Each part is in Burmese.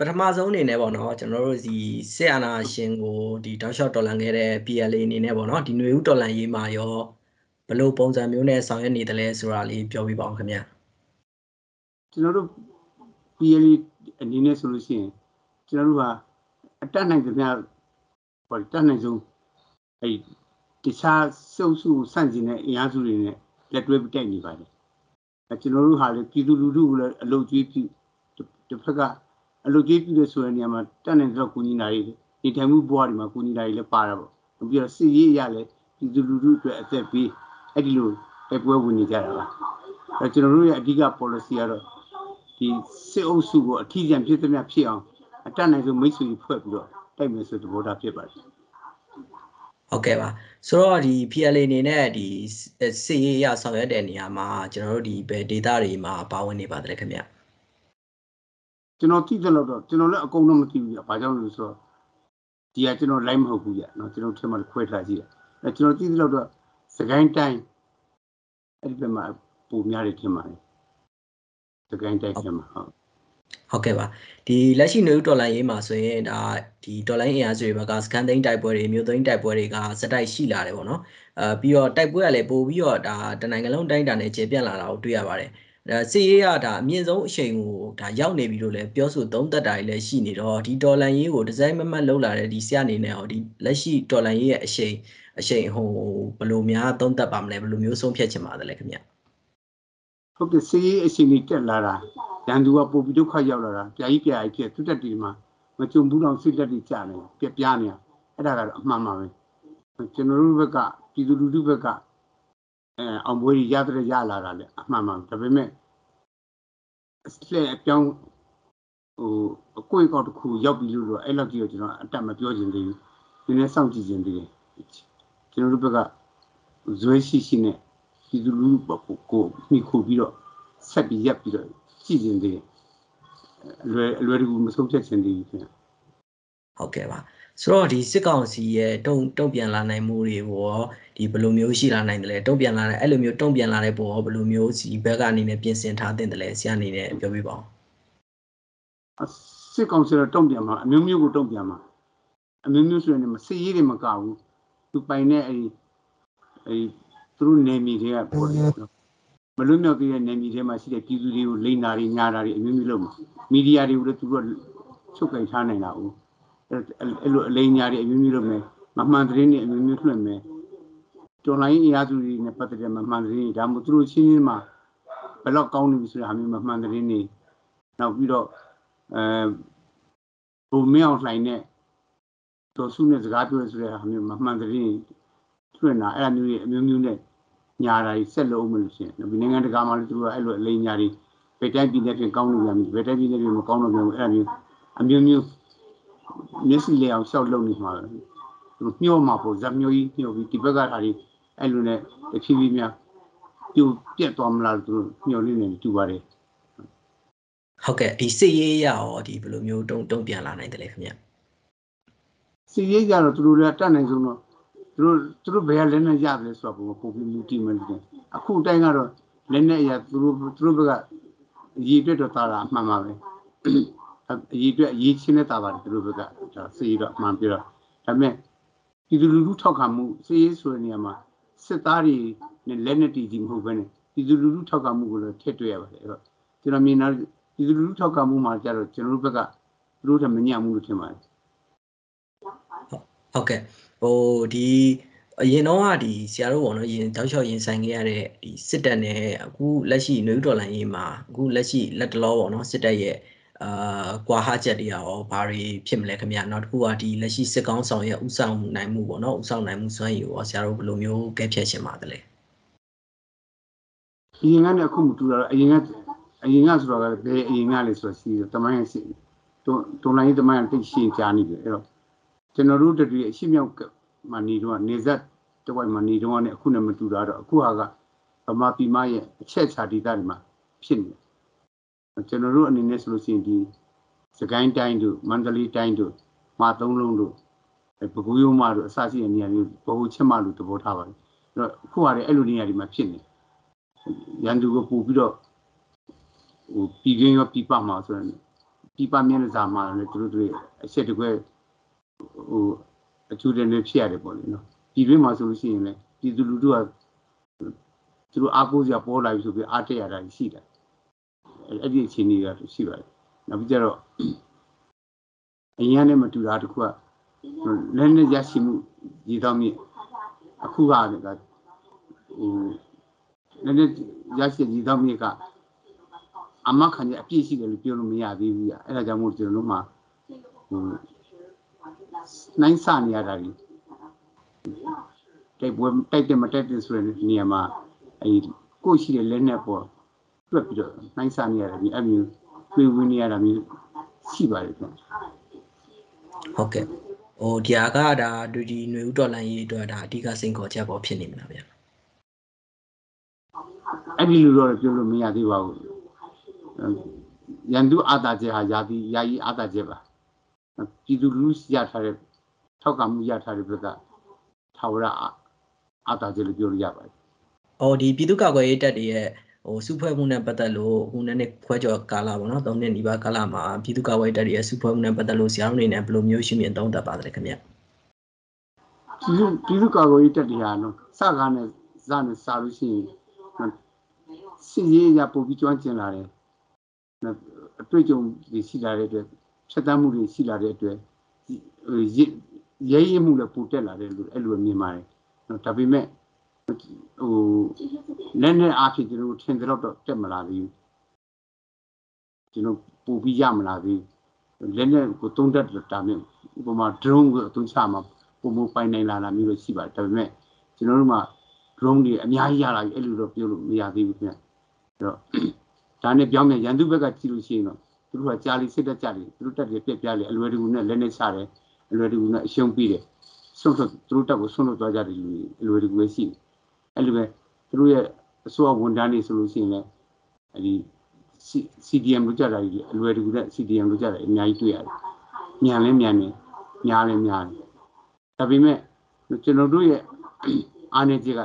ပထမဆုံးအနေနဲ့ပေါ့နော်ကျွန်တော်တို့ဒီစစ်အာဏာရှင်ကိုဒီတောက်လျှောက်တော်လှန်ခဲ့တဲ့ PLA အနေနဲ့ပေါ့နော်ဒီຫນွေဦးတော်လှန်ရေးမှာရောဘယ်လိုပုံစံမျိုးနဲ့ဆောင်ရွက်နေတယ်လဲဆိုတာလေးပြောပြပါအောင်ခင်ဗျာကျွန်တော်တို့ PLA အနေနဲ့ဆိုလို့ရှိရင်ကျွန်တော်တို့ကအတက်နိုင်ကြများဟောတက်နိုင်ဆုံးအဲတခြားစုပ်စုဆန့်ကျင်တဲ့အင်အားစုတွေနဲ့လက်တွဲတိုက်နေပါတယ်အဲကျွန်တော်တို့ဟာလေပြည်သူလူထုကိုလည်းအလုပ်ကြီးပြုတစ်ဖက်က အလုပ်ကြီးပြုလို့ဆိုတဲ့နေရာမှာတက်နိုင်တော့ကူညီတာတွေနေထိုင်မှုဘဝတွေမှာကူညီတာတွေလည်းပါတာပေါ့ပြီးတော့စစ်ရေးရလဲပြည်သူလူထုအတွက်အသက်ပေးအဲ့ဒီလိုတိုက်ပွဲဝင်နေကြတာပါအဲကျွန်တော်တို့ရဲ့အဓိက policy ကတော့ဒီစစ်အုပ်စုကိုအထီးကျန်ဖြစ်သမျှဖြစ်အောင်အတတ်နိုင်ဆုံးမိတ်ဆွေဖွဲ့ပြီးတော့တိုက်မယ်ဆိုတဲ့သဘောထားဖြစ်ပါတယ်ဟုတ်ကဲ့ပါဆိုတော့ဒီ PLA အနေနဲ့ဒီစစ်ရေးရဆောင်ရွက်တဲ့နေရာမှာကျွန်တော်တို့ဒီဘယ် data တွေမှာပါဝင်နေပါတယ်ခင်ဗျ ကျွန်တော်သိတယ်လို့တော့ကျွန်တော်လည်းအကုန်လုံးမသိဘူးပြ။ဘာကြောင့်လဲဆိုတော့ဒီကကျွန်တော် live မဟုတ်ဘူးပြ။နော်ကျွန်တော်ထင်မှခွဲထားကြည့်တယ်။အဲကျွန်တော်သိတယ်လို့တော့စကိုင်းတိုင်းအဲ့ဒီဘက်မှာပုံများတယ်ထင်ပါတယ်။စကိုင်းတိုင်းထင်မှာဟုတ်ဟုတ်ကဲ့ပါဒီလက်ရှိနေဦးဒေါ်လာရေးမှာဆိုရင်ဒါဒီဒေါ်လာအင်အားစုတွေဘက်ကစကန်သိန်းတိုက်ပွဲတွေမြို့သိန်းတိုက်ပွဲတွေကစတိုက်ရှိလာတယ်ပေါ့နော်အဲပြီးတော့တိုက်ပွဲကလည်းပို့ပြီးတော့ဒါတနိုင်ငံလုံးတိုင်းတာနဲ့ကျေပြန့်လာတာကိုတွေ့ရပါတယ် အဲစီရေးကဒါအမြင့်ဆုံးအချိန်ကိုဒါရောက်နေပြီလို့လည်းပြောဆိုသုံးသက်တာတွေလည်းရှိနေတော့ဒီဒေါ်လာရေးကိုဒီဇိုင်းမမတ်လောက်လာတဲ့ဒီဆရာအနေနဲ့ဟောဒီလက်ရှိဒေါ်လာရေးရဲ့အချိန်အချိန်ဟိုဘယ်လိုများသုံးသက်ပါမလဲဘယ်လိုမျိုးဆုံးဖြတ်ချင်ပါတယ်လဲခင်ဗျဟုတ်ကဲ့စီရေးအချိန်ကြီးတက်လာတာရန်သူကပိုပြီးဒုက္ခရောက်လာတာပြာကြီးပြာကြီးဖြစ်သူတက်တီမှာမကြုံဘူးတော့စိတ်တက်တီကြနေပြပြားနေအဲ့ဒါကတော့အမှန်ပါပဲကျွန်တော်တို့ဘက်ကပြည်သူလူထုဘက်က အဲအောင်ပွဲရရတဲ့ရလာတာလေအမှန်ပါဒါပေမဲ့လှည့်အပြောင်းဟိုအကွေ့ကောက်တစ်ခုရောက်ပြီလို့တော့အဲ့လောက်ကြီးတော့ကျွန်တော်အတက်မပြောချင်သေးဘူးနည်းနည်းစောင့်ကြည့်ခြင်းတည်းကျွန်တော်တို့ဘက်ကဇွဲရှိရှိနဲ့ပြည်သူလူထုကိုမိခိုပြီးတော့ဆက်ပြီးရက်ပြီးတော့ကြည့်ခြင်းတည်းအလွယ်အလွယ်တကူမဆုံးဖြတ်ခြင်းတည်းခင်ဟုတ်ကဲ့ပါ ဆိုတော့ဒီစစ်ကောင်စီရဲ့တုံတုံပြန်လာနိုင်မှုတွေရောဒီဘယ်လိုမျိုးရှိလာနိုင်တယ်လဲတုံပြန်လာတဲ့အဲ့လိုမျိုးတုံပြန်လာတဲ့ပုံရောဘယ်လိုမျိုးစီဘက်ကနေနဲ့ပြင်ဆင်ထားတဲ့တယ်လဲဆရာအနေနဲ့ပြောပြပါအောင်စစ်ကောင်စီတော့တုံပြန်မှာအမျိုးမျိုးကိုတုံပြန်မှာအမျိုးမျိုးဆိုရင်မစစ်ရေးတွေမကဘူးသူပိုင်တဲ့အဲ့ဒီအဲ့သူတို့နေမီတွေကပေါ်တယ်မလွတ်မြောက်သေးတဲ့နေမီထဲမှာရှိတဲ့ပြည်သူတွေကိုလိန်နာတွေညာတာတွေအမျိုးမျိုးလုပ်မှာမီဒီယာတွေကိုလည်းသူတို့ချုပ်ကင်ထားနိုင်တာဦး အဲ့လိုအလိန်ညာတွေအမျိုးမျိုးလုပ်မယ်မမှန်သတင်းတွေအမျိုးမျိုးလွှင့်မယ်တော်လိုင်းအင်အားစုတွေနဲ့ပတ်သက်တဲ့မမှန်သတင်းတွေဒါမှမဟုတ်သူတို့ချင်းချင်းမှာဘယ်တော့ကောင်းနေပြီဆိုတာဟာမျိုးမမှန်သတင်းတွေနောက်ပြီးတော့အဲဘုံမင်းအောင်လှိုင်နဲ့တော်စုနဲ့စကားပြောရဆိုတဲ့ဟာမျိုးမမှန်သတင်းထွင်တာအဲ့အမျိုးတွေအမျိုးမျိုးနဲ့ညာတာကြီးဆက်လို့မလို့ရှင်ဒီနိုင်ငံတကာမှာလည်းသူတို့ကအဲ့လိုအလိမ်ညာတွေဘယ်တိုင်းပြည်နဲ့ပြင်ကောင်းလို့ရမလဲဘယ်တိုင်းပြည်နဲ့ပြင်မကောင်းလို့ပြန်ဘူးအဲ့အမျိုးအမျိုးမျိုး မျက်စိလေးအောင်ရှောက်လုံနေမှာသူညှို့မှာပေါ့ဇက်မျိုးကြီးညှို့ပြီးဒီဘက်ကဟာတွေအဲ့လိုနဲ့တဖြည်းဖြည်းများပြိုပြက်သွားမလားသူတို့ညှို့နေနေတူပါတယ်ဟုတ်ကဲ့ဒီစစ်ရေးရရောဒီဘယ်လိုမျိုးတုံတုံပြန်လာနိုင်တယ်လဲခင်ဗျစစ်ရေးကြတော့သူတို့လည်းတတ်နိုင်ဆုံးတော့သူတို့သူတို့ဘယ်ကလက်နဲ့ရတယ်ဆိုတော့ပုံပြီးမူတည်မယ်တဲ့အခုအတိုင်းကတော့လက်နဲ့ရသူတို့သူတို့ဘက်ကအရေးအတွက်တော့တာတာအမှန်ပါပဲ အရေးအတွက်အရေးချင်းနဲ့တာပါတယ်သူတို့ဘက်ကဒါစီတော့အမှန်ပြတော့ဒါပေမဲ့ပြည်သူလူထုထောက်ခံမှုစီရေးဆိုတဲ့နေရာမှာစစ်သားတွေနဲ့လက်နဲ့တည်ကြည်မဟုတ်ဘဲနဲ့ပြည်သူလူထုထောက်ခံမှုကိုလည်းထည့်တွေ့ရပါတယ်အဲ့တော့ကျွန်တော်မြင်တာပြည်သူလူထုထောက်ခံမှုမှာကြတော့ကျွန်တော်တို့ဘက်ကသူတို့ထမညံ့မှုလို့ထင်ပါတယ်ဟုတ်ကဲ့ဟိုဒီအရင်တော့ကဒီဆရာတို့ပေါ့နော်ရင်တောက်လျှောက်ရင်ဆိုင်ခဲ့ရတဲ့ဒီစစ်တပ်နဲ့အခုလက်ရှိနွေဦးတော်လိုင်းရေးမှာအခုလက်ရှိလက်တလောပေါ့နော်စစ်တပ်ရဲ့ အာကွာဟချက်တွေရောဘာတွေဖြစ်မလဲခင်ဗျနောက်တစ်ခုကဒီလက်ရှိစစ်ကောင်းဆောင်ရဲ့ဥဆောင်နိုင်မှုပေါ့နော်ဥဆောင်နိုင်မှုစွမ်းရည်ရောဆရာတို့ဘယ်လိုမျိုးကဲဖြတ်ရှင်ပါတယ်လဲအရင်ကလည်းအခုမတူတော့အရင်ကအရင်ကဆိုတော့ဘယ်အရင်ကလဲဆိုတော့ရှိတယ်တမိုင်းရှိတွန်တွန်လိုင်းတမိုင်းတိတ်ရှင်းကြားနေတယ်အဲ့တော့ကျွန်တော်တို့တတိအရှိမြောက်မှာနေတော့နေဆက်တဝိုက်မှာနေတော့နဲ့အခုနဲ့မတူတာတော့အခုဟာကဗမာပြည်မရဲ့အချက်ချာဒေသတွေမှာဖြစ်နေတယ် ကျွန်တော်တို့အနေနဲ့ဆိုလို့ရှိရင်ဒီစကိုင်းတိုင်းတို့မန္တလေးတိုင်းတို့မာသုံးလုံးတို့ပဲခူးရုံးမတို့အစရှိတဲ့နေရာမျိုးဘဟုချက်မလို့သဘောထားပါတယ်အဲ့တော့အခုဟာလည်းအဲ့လိုနေရာတွေမှာဖြစ်နေရန်သူကိုပို့ပြီးတော့ဟိုပြည်ကင်းရောပြည်ပမှာဆိုရင်ဒီပါမျက်နှာစာမှာလည်းသူတို့တွေအချက်တကွဲဟိုအချူတယ်တွေဖြစ်ရတယ်ပေါ့လေနော်ဒီတွင်းမှာဆိုလို့ရှိရင်လည်းဒီသူလူတို့ကသူတို့အားကိုးစရာပေါ်လာပြီဆိုပြီးအားတက်ရတာရှိတယ် အဲ့ဒီအခြေအနေကရှိပါတယ်နောက်ပြီးကြတော့အရင်ကလည်းမတူတာတခုကလည်းနဲ့ရရှိမှုရည်တော်မြင့်အခုကလည်းဟိုလည်းနဲ့ရရှိရည်တော်မြင့်ကအမခံရအပြည့်ရှိတယ်လို့ပြောလို့မရသေးဘူး။အဲ့ဒါကြောင့်မို့ကျွန်တော်တို့မှဟိုနိုင်စနေရတာကြီးတိုက်ပွဲတိုက်တယ်မတိုက်တယ်ဆိုတဲ့နေရာမှာအဲကိုရှိတဲ့လက်နဲ့ပေါ့ တွက်ပြီးတော့နိုင်စနေရတာဒီအမျိုးတွေးဝင်နေရတာမျိုးရှိပါတယ်ဗျ။ဟုတ်ကဲ့ဟိုဒီဟာကဒါဒီဒီຫນွေဥတော်လန်ရေးအတွက်ဒါအဓိကစိန်ခေါ်ချက်ပေါ်ဖြစ်နေမှာဗျာအဲ့ဒီလိုတော့ပြောလို့မရသေးပါဘူးရန်သူအာတာချက်ဟာယာတိယာယီအာတာချက်ပါပြည်သူလူရထားတဲ့ထောက်ကမှုရထားတဲ့ဘက်ကထာဝရအာတာချက်လို့ပြောလို့ရပါတယ်။အော်ဒီပြည်သူ့ကာကွယ်ရေးတပ်တွေရဲ့ ဟိုစုဖွဲ့မှုနဲ့ပတ်သက်လို့ဟိုနည်းနည်းခွဲကြော်ကာလပေါ့နော်၃နှစ်နီးပါးကာလမှာပြည်သူ့ကာကွယ်ရေးတပ်တွေရဲ့စုဖွဲ့မှုနဲ့ပတ်သက်လို့ဆရာတို့အနေနဲ့ဘယ်လိုမျိုးရှင်းပြသုံးသပ်ပါသလဲခင်ဗျ။ပြည်သူပြည်သူ့ကာကွယ်ရေးတပ်တွေဟာနော်စကားနဲ့စနဲ့စားလို့ရှိရင်စစ်ရေးရပို့ပြီးကျွမ်းကျင်လာတယ်အတွေ့အကြုံတွေရှိလာတဲ့အတွက်ဖြတ်တမ်းမှုတွေရှိလာတဲ့အတွက်ရဲရဲမှုလည်းပိုတက်လာတယ်လို့အဲ့လိုမြင်ပါတယ်နော်ဒါပေမဲ့ ဟိုလက်နဲ့အားဖြင့်ကျွန်တော်ထင်ကြတော့တက်မလာသေးဘူးကျွန်တော်ပို့ပြီးရမလာသေးဘူးလက်နဲ့ကိုသုံးတတ်တာမျိုးဥပမာ drone ကိုအသုံးချမှာပုံမပိုင်နိုင်လာတာမျိုးလို့ရှိပါတယ်ဒါပေမဲ့ကျွန်တော်တို့မှာ drone တွေအများကြီးရလာပြီအဲ့လိုတော့ပြောလို့မရသေးဘူးခင်ဗျအဲ့တော့ဒါနဲ့ပြောင်းပြန်ရန်သူဘက်ကကြည့်လို့ရှိရင်တော့သူတို့ကကြားလေးစစ်တက်ကြတယ်သူတို့တက်တယ်ပြက်ပြလေအလွယ်တကူနဲ့လက်နဲ့ချတယ်အလွယ်တကူနဲ့အရှုံးပြီးတယ်ဆုံးဆုံးသူတို့တက်ကိုဆုံးလို့သွားကြတယ်လူအလွယ်တကူပဲရှိတယ် အဲ့လိုပဲသူတို့ရဲ့အစိုးရဝန်ထမ်းတွေဆိုလို့ရှိရင်လည်းအဲ့ဒီ CDM လို့ကြတာကြီးအလွယ်တကူနဲ့ CDM လို့ကြတာအများကြီးတွေ့ရတယ်မြန်လဲမြန်နေညားလဲညားတယ်ဒါပေမဲ့ကျွန်တော်တို့ရဲ့အားနည်းချက်က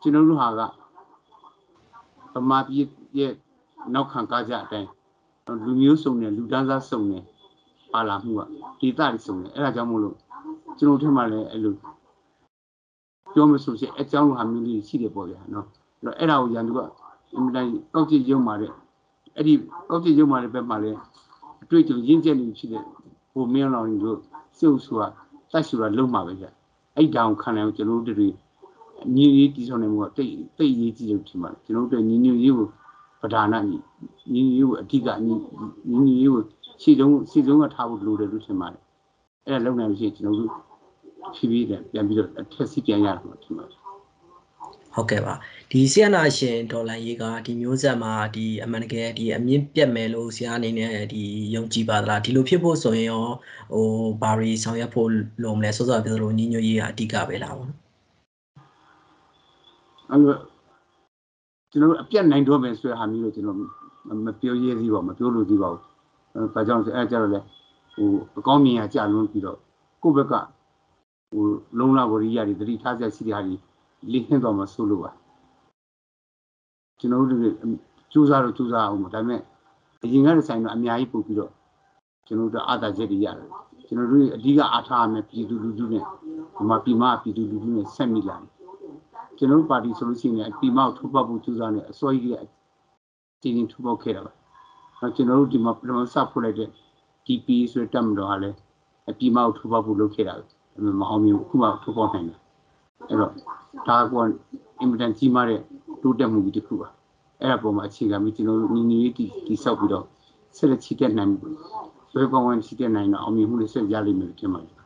ကျွန်တော်တို့ဟာကဗမာပြည်ရဲ့နောက်ခံကားကြအတိုင်းလူမျိုးစုံနဲ့လူတန်းစားစုံနဲ့ပါလာမှုကဒေသတွေစုံနဲ့အဲ့ဒါကြောင့်မို့လို့ကျွန်တော်ထင်မှလည်းအဲ့လို ပြောမယ်ဆိုရင်အကြောင်းလိုဟာမျိုးလေးရှိတယ်ပေါ့ဗျာနော်အဲ့တော့အဲ့ဒါကိုရန်သူကအင်မတန်ကောက်ကြည့်ရုံမာတဲ့အဲ့ဒီကောက်ကြည့်ရုံမာတဲ့ဘက်မှာလည်းအတွေ့အကြုံရင့်ကျက်နေဖြစ်တဲ့ဟိုမင်းလောင်ကြီးတို့စုပ်ဆိုတာတတ်ဆိုတာလုံးမှာပဲဗျအဲ့ဒါကိုခံနိုင်အောင်ကျွန်တော်တို့တွေညီညီတည်ဆောင်နေမှုကတိတ်တိတ်ရေးကြည့်လို့ထင်ပါတယ်ကျွန်တော်တို့ညီညွတ်ရေးကိုပဓာနညီညီရေးကိုအဓိကညီညီရေးကိုရှေ့ဆုံးရှေ့ဆုံးကထားဖို့လိုတယ်လို့ထင်ပါတယ်အဲ့ဒါလုံနိုင်လို့ရှိရင်ကျွန်တော်တို့ ဖြည်းဖြည်းနဲ့ပြန်ပြီးတော့အထက်စီပြန်ရတာမှထင်ပါတယ်ဟုတ်ကဲ့ပါဒီဆီယနာရှင်ဒေါ်လာရေးကဒီမျိုးဆက်မှာဒီအမှန်တကယ်ဒီအမြင့်ပြတ်မယ်လို့ဆရာအနေနဲ့ဒီယုံကြည်ပါသလားဒီလိုဖြစ်ဖို့ဆိုရင်ရောဟိုဘာရီဆောင်ရွက်ဖို့လိုမလဲစောစောပြောသလိုညီညွတ်ရေးကအဓိကပဲလားပေါ့နော်အဲ့လိုကျွန်တော်အပြတ်နိုင်တော့မယ်ဆိုတဲ့ဟာမျိုးကိုကျွန်တော်မပြောရသေးပါဘူးမပြောလို့သေးပါဘူးအဲဒါကြောင့်အဲကြတော့လေဟိုအကောင်းမြင်ရကြလွန်းပြီးတော့ကိုယ့်ဘက်က ဟိုလုံလဝရိယတွေတတိထားချက်ရှိတဲ့ဟာတွေလိခင်းသွားမှဆိုလို့ပါကျွန်တော်တို့ကြိုးစားတော့ကြိုးစားအောင်ဒါပေမဲ့အရင်ကတည်းကဆိုင်တော့အများကြီးပို့ပြီးတော့ကျွန်တော်တို့အာသာချက်တွေရတယ်ကျွန်တော်တို့အဓိကအားထားရမယ်ပြည်သူလူထုနဲ့ဒီမှာပြည်မပြည်သူလူထုနဲ့ဆက်မိလာတယ်ကျွန်တော်တို့ပါတီဆိုလို့ရှိရင်အပီမောက်ထုတ်ပေါက်ဖို့ကြိုးစားနေအစိုးရရဲ့တင်းတင်းထုတ်ပေါက်ခဲ့တာပါ။အဲကျွန်တော်တို့ဒီမှာပြန်စဖွင့်လိုက်တဲ့ TP ဆိုတဲ့တက်မတော်ကလည်းအပီမောက်ထုတ်ပေါက်ဖို့လုပ်ခဲ့တာပဲ။ မအောင်မြင်ခုမှထုတ်ပေါက်နိုင်တယ်။အဲ့တော့ဒါကအင်မတန်ကြီးမားတဲ့တိုးတက်မှုကြီးတစ်ခုပါ။အဲ့ဒါပုံမှာအခြေခံပြီးကျွန်တော်တို့ညီညီလေးတီဆောက်ပြီးတော့ဆက်လက်ချီတက်နိုင်ဘယ်ကောင်ဝင်ချီတက်နိုင်တော့အောင်မြင်မှုတွေဆက်ရလိမ့်မယ်ထင်ပါတယ်။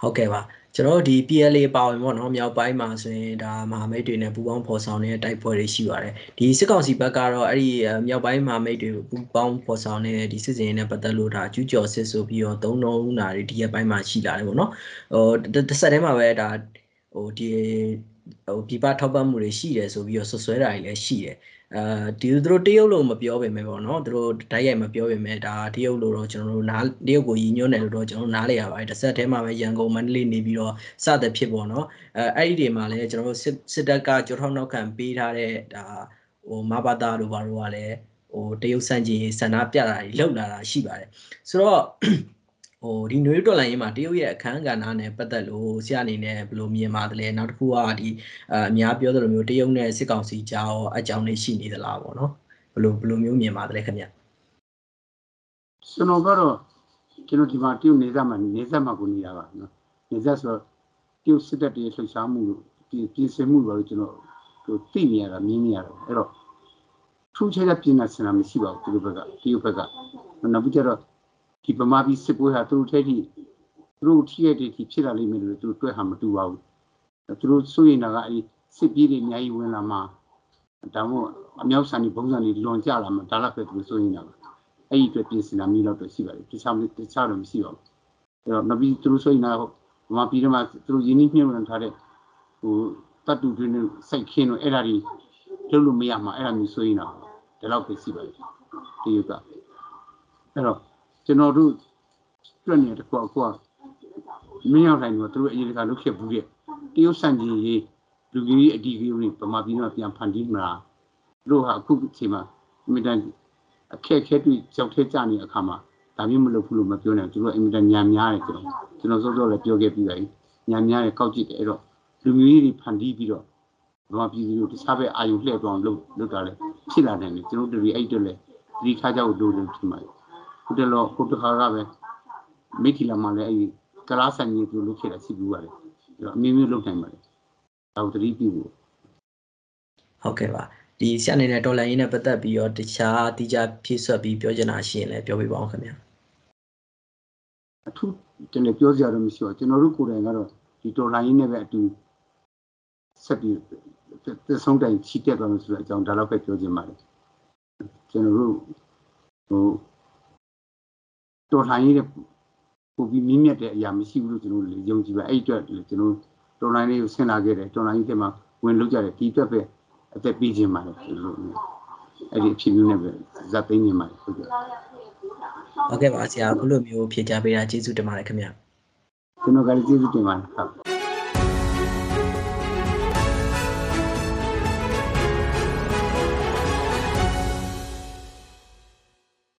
ဟုတ်ကဲ့ပါ ကျွန်တော်ဒီ PLA ပါဝင်ပေါ့နော်မြောက်ပိုင်းမှာဆိုရင်ဒါမဟာမိတ်တွေနဲ့ပူးပေါင်းဖော်ဆောင်နေတဲ့တိုက်ပွဲတွေရှိပါတယ်ဒီစစ်ကောင်စီဘက်ကတော့အဲ့ဒီမြောက်ပိုင်းမဟာမိတ်တွေကိုပူးပေါင်းဖော်ဆောင်နေတဲ့ဒီစစ်စင်နဲ့ပတ်သက်လို့ဒါကျူးကျော်စစ်ဆိုပြီးတော့သုံးလုံးနာတွေဒီရက်ပိုင်းမှာရှိလာတယ်ပေါ့နော်ဟိုတစ်ဆက်တည်းမှာပဲဒါဟိုဒီဟိုပြပထောက်ပံ့မှုတွေရှိတယ်ဆိုပြီးတော့ဆွဆွဲတာတွေလည်းရှိတယ် အဲဒီသူတို့တရုတ်လို့မပြောပေမဲ့ပေါ့နော်သူတို့ဓာတ်ရိုက်မပြောပေမဲ့ဒါတရုတ်လို့တော့ကျွန်တော်တို့နားတရုတ်ကိုရည်ညွှန်းတယ်လို့တော့ကျွန်တော်နားလေရပါတယ်တစ်ဆက်တည်းမှာပဲရန်ကုန်မန္တလေးနေပြီးတော့စတဲ့ဖြစ်ပေါ့နော်အဲအဲ့ဒီတွေမှာလည်းကျွန်တော်တို့စစ်တပ်ကကြောထောက်နောက်ခံပေးထားတဲ့ဒါဟိုမဘာသာတို့ဘာလို့ကလည်းဟဟိုတရုတ်စန့်ကျင်ရေးဆန္ဒပြတာတွေလှုပ်လာတာရှိပါတယ်ဆိုတော့ ဟိုဒီနွေတော်လိုင်းရေးမှာတရုတ်ရဲ့အခန်းကဏ္ဍနဲ့ပတ်သက်လို့ဆရာအနေနဲ့ဘယ်လိုမြင်ပါတယ်လဲနောက်တစ်ခုကဒီအအများပြောသလိုမျိုးတရုတ်နဲ့စစ်ကောင်စီကြားရောအကြောင်းလေးရှိနေသလားပေါ့နော်ဘယ်လိုဘယ်လိုမျိုးမြင်ပါတယ်ခင်ဗျကျွန်တော်ကတော့ကျွန်တော်ဒီမှာတရုတ်နေသက်မှာနေသက်မှာကိုနေတာပါနော်နေသက်ဆိုတော့တရုတ်စစ်တပ်တွေလှုပ်ရှားမှုလို့ပြင်ပြင်ဆင်မှုလို့ကျွန်တော်ဟိုသိနေရတာမြင်နေရတော့အဲ့တော့ထူးခြားခြားပြင်နေစင်တာမရှိပါဘူးသူတို့ဘက်ကတရုတ်ဘက်ကနောက်ပြီးကျတော့ ဒီဗမာပြည်စစ်ပွဲဟာသူတို့ထဲထိသူတို့ထိရတဲ့ထိဖြစ်လာလိမ့်မယ်လို့သူတို့တွက်ဟာမတူပါဘူးသူတို့စိုးရင်တာကအဲ့စစ်ပြေးတွေအများကြီးဝင်လာမှာဒါမှမဟုတ်အမြောက်ဆန်ဒီဘုံဆန်ဒီလွန်ကြလာမှာဒါလည်းပဲသူတို့စိုးရင်တာပါအဲ့ဒီအတွက်ပြင်ဆင်တာမျိုးတော့တွေ့ရှိပါတယ်တခြားမတခြားတော့မရှိပါဘူးအဲ့တော့နောက်ပြီးသူတို့ဆိုရင်တော့ဗမာပြည်ထဲမှာသူတို့ရင်းနှီးမြှုပ်နှံထားတဲ့ဟိုတတ်တူတွေနဲ့စိုက်ခင်းတော့အဲ့ဒါတွေလုပ်လို့မရမှာအဲ့ဒါမျိုးဆိုရင်တော့ဒီလောက်ပဲရှိပါတယ်ဒီကအဲ့တော့ ကျွန်တော်တို့တွေ့နေတဲ့ကောကွာမင်းရောက်တိုင်းတော့သူတို့အရေးတကာလုပ်ခဲ့ဘူးတဲ့တရုတ်စံကြီးရေးလူကြီးအဒီကြီးတွေဗမာပြည်မှာပြန်ဖန်တီးမလားသူတို့ဟာအခုအချိန်မှာအမြဲတမ်းအခက်အခဲတွေ့ကြောက်ထဲကြနေတဲ့အခါမှာဒါမျိုးမလုပ်ဘူးလို့မပြောနိုင်ဘူးသူတို့အင်မတန်ညံများတယ်ကျွန်တော်ကျွန်တော်စောစောလည်းပြောခဲ့ပြီးပါပြီညံများတယ်ကောက်ကြည့်တယ်အဲ့တော့လူမျိုးရေးတွေဖန်တီးပြီးတော့ဘာမှပြည်သူတို့တခြားဘက်အာယုလှည့်ပြောင်းလုပ်လုပ်တာလေဖြစ်လာတယ်လေကျွန်တော်တို့ဒီအဲ့အတွက်လေဒီခါကြောက်လို့လို့ထင်ပါတယ် ခုတလောခုတခါကပဲမိထီလာမှလည်းအဲ့ဒီကလားဆိုင်ကြီးသူလုပ်ခဲ့တာရှိဘူးပါလေအဲ့တော့အမျိုးမျိုးလုပ်နိုင်ပါတယ်ဒါကိုသတိပြုဖို့ဟုတ်ကဲ့ပါဒီဆရာအနေနဲ့တော်လိုင်းရေးနဲ့ပတ်သက်ပြီးတော့တခြားတိကျဖြည့်ဆွတ်ပြီးပြောချင်တာရှိရင်လည်းပြောပြပါအောင်ခင်ဗျာအထူးကျွန်တော်ပြောစရာတော့မရှိပါဘူးကျွန်တော်တို့ကိုယ်တိုင်ကတော့ဒီတော်လိုင်းရင်းနဲ့ပဲအတူဆက်ပြီးသက်ဆုံးတိုင်ချီတက်သွားလို့ဆိုတဲ့အကြောင်းဒါတော့ပဲပြောချင်ပါတယ်ကျွန်တော်တို့ဟို တော်လိုင်းရင်းနဲ့ပို့ပြီးမြင့်မြတ်တဲ့အရာမရှိဘူးလို့ကျွန်တော်တို့ယုံကြည်ပါအဲ့အတွက်ကျွန်တော်တော်လိုင်းလေးကိုဆင်လာခဲ့တယ်တော်လိုင်းရင်းတဲ့မှာဝင်လုပ်ကြတယ်ဒီအတွက်ပဲအသက်ပေးခြင်းပါတယ်ကျွန်တော်တို့အဲ့ဒီအဖြစ်မျိုးနဲ့ပဲဇက်သိမ်းနေပါတယ်ဟုတ်ကဲ့ဟုတ်ကဲ့ပါဆရာအခုလိုမျိုးဖြေကြားပေးတာကျေးဇူးတင်ပါတယ်ခင်ဗျာကျွန်တော်ကလည်းကျေးဇူးတင်ပါတယ်ဟုတ်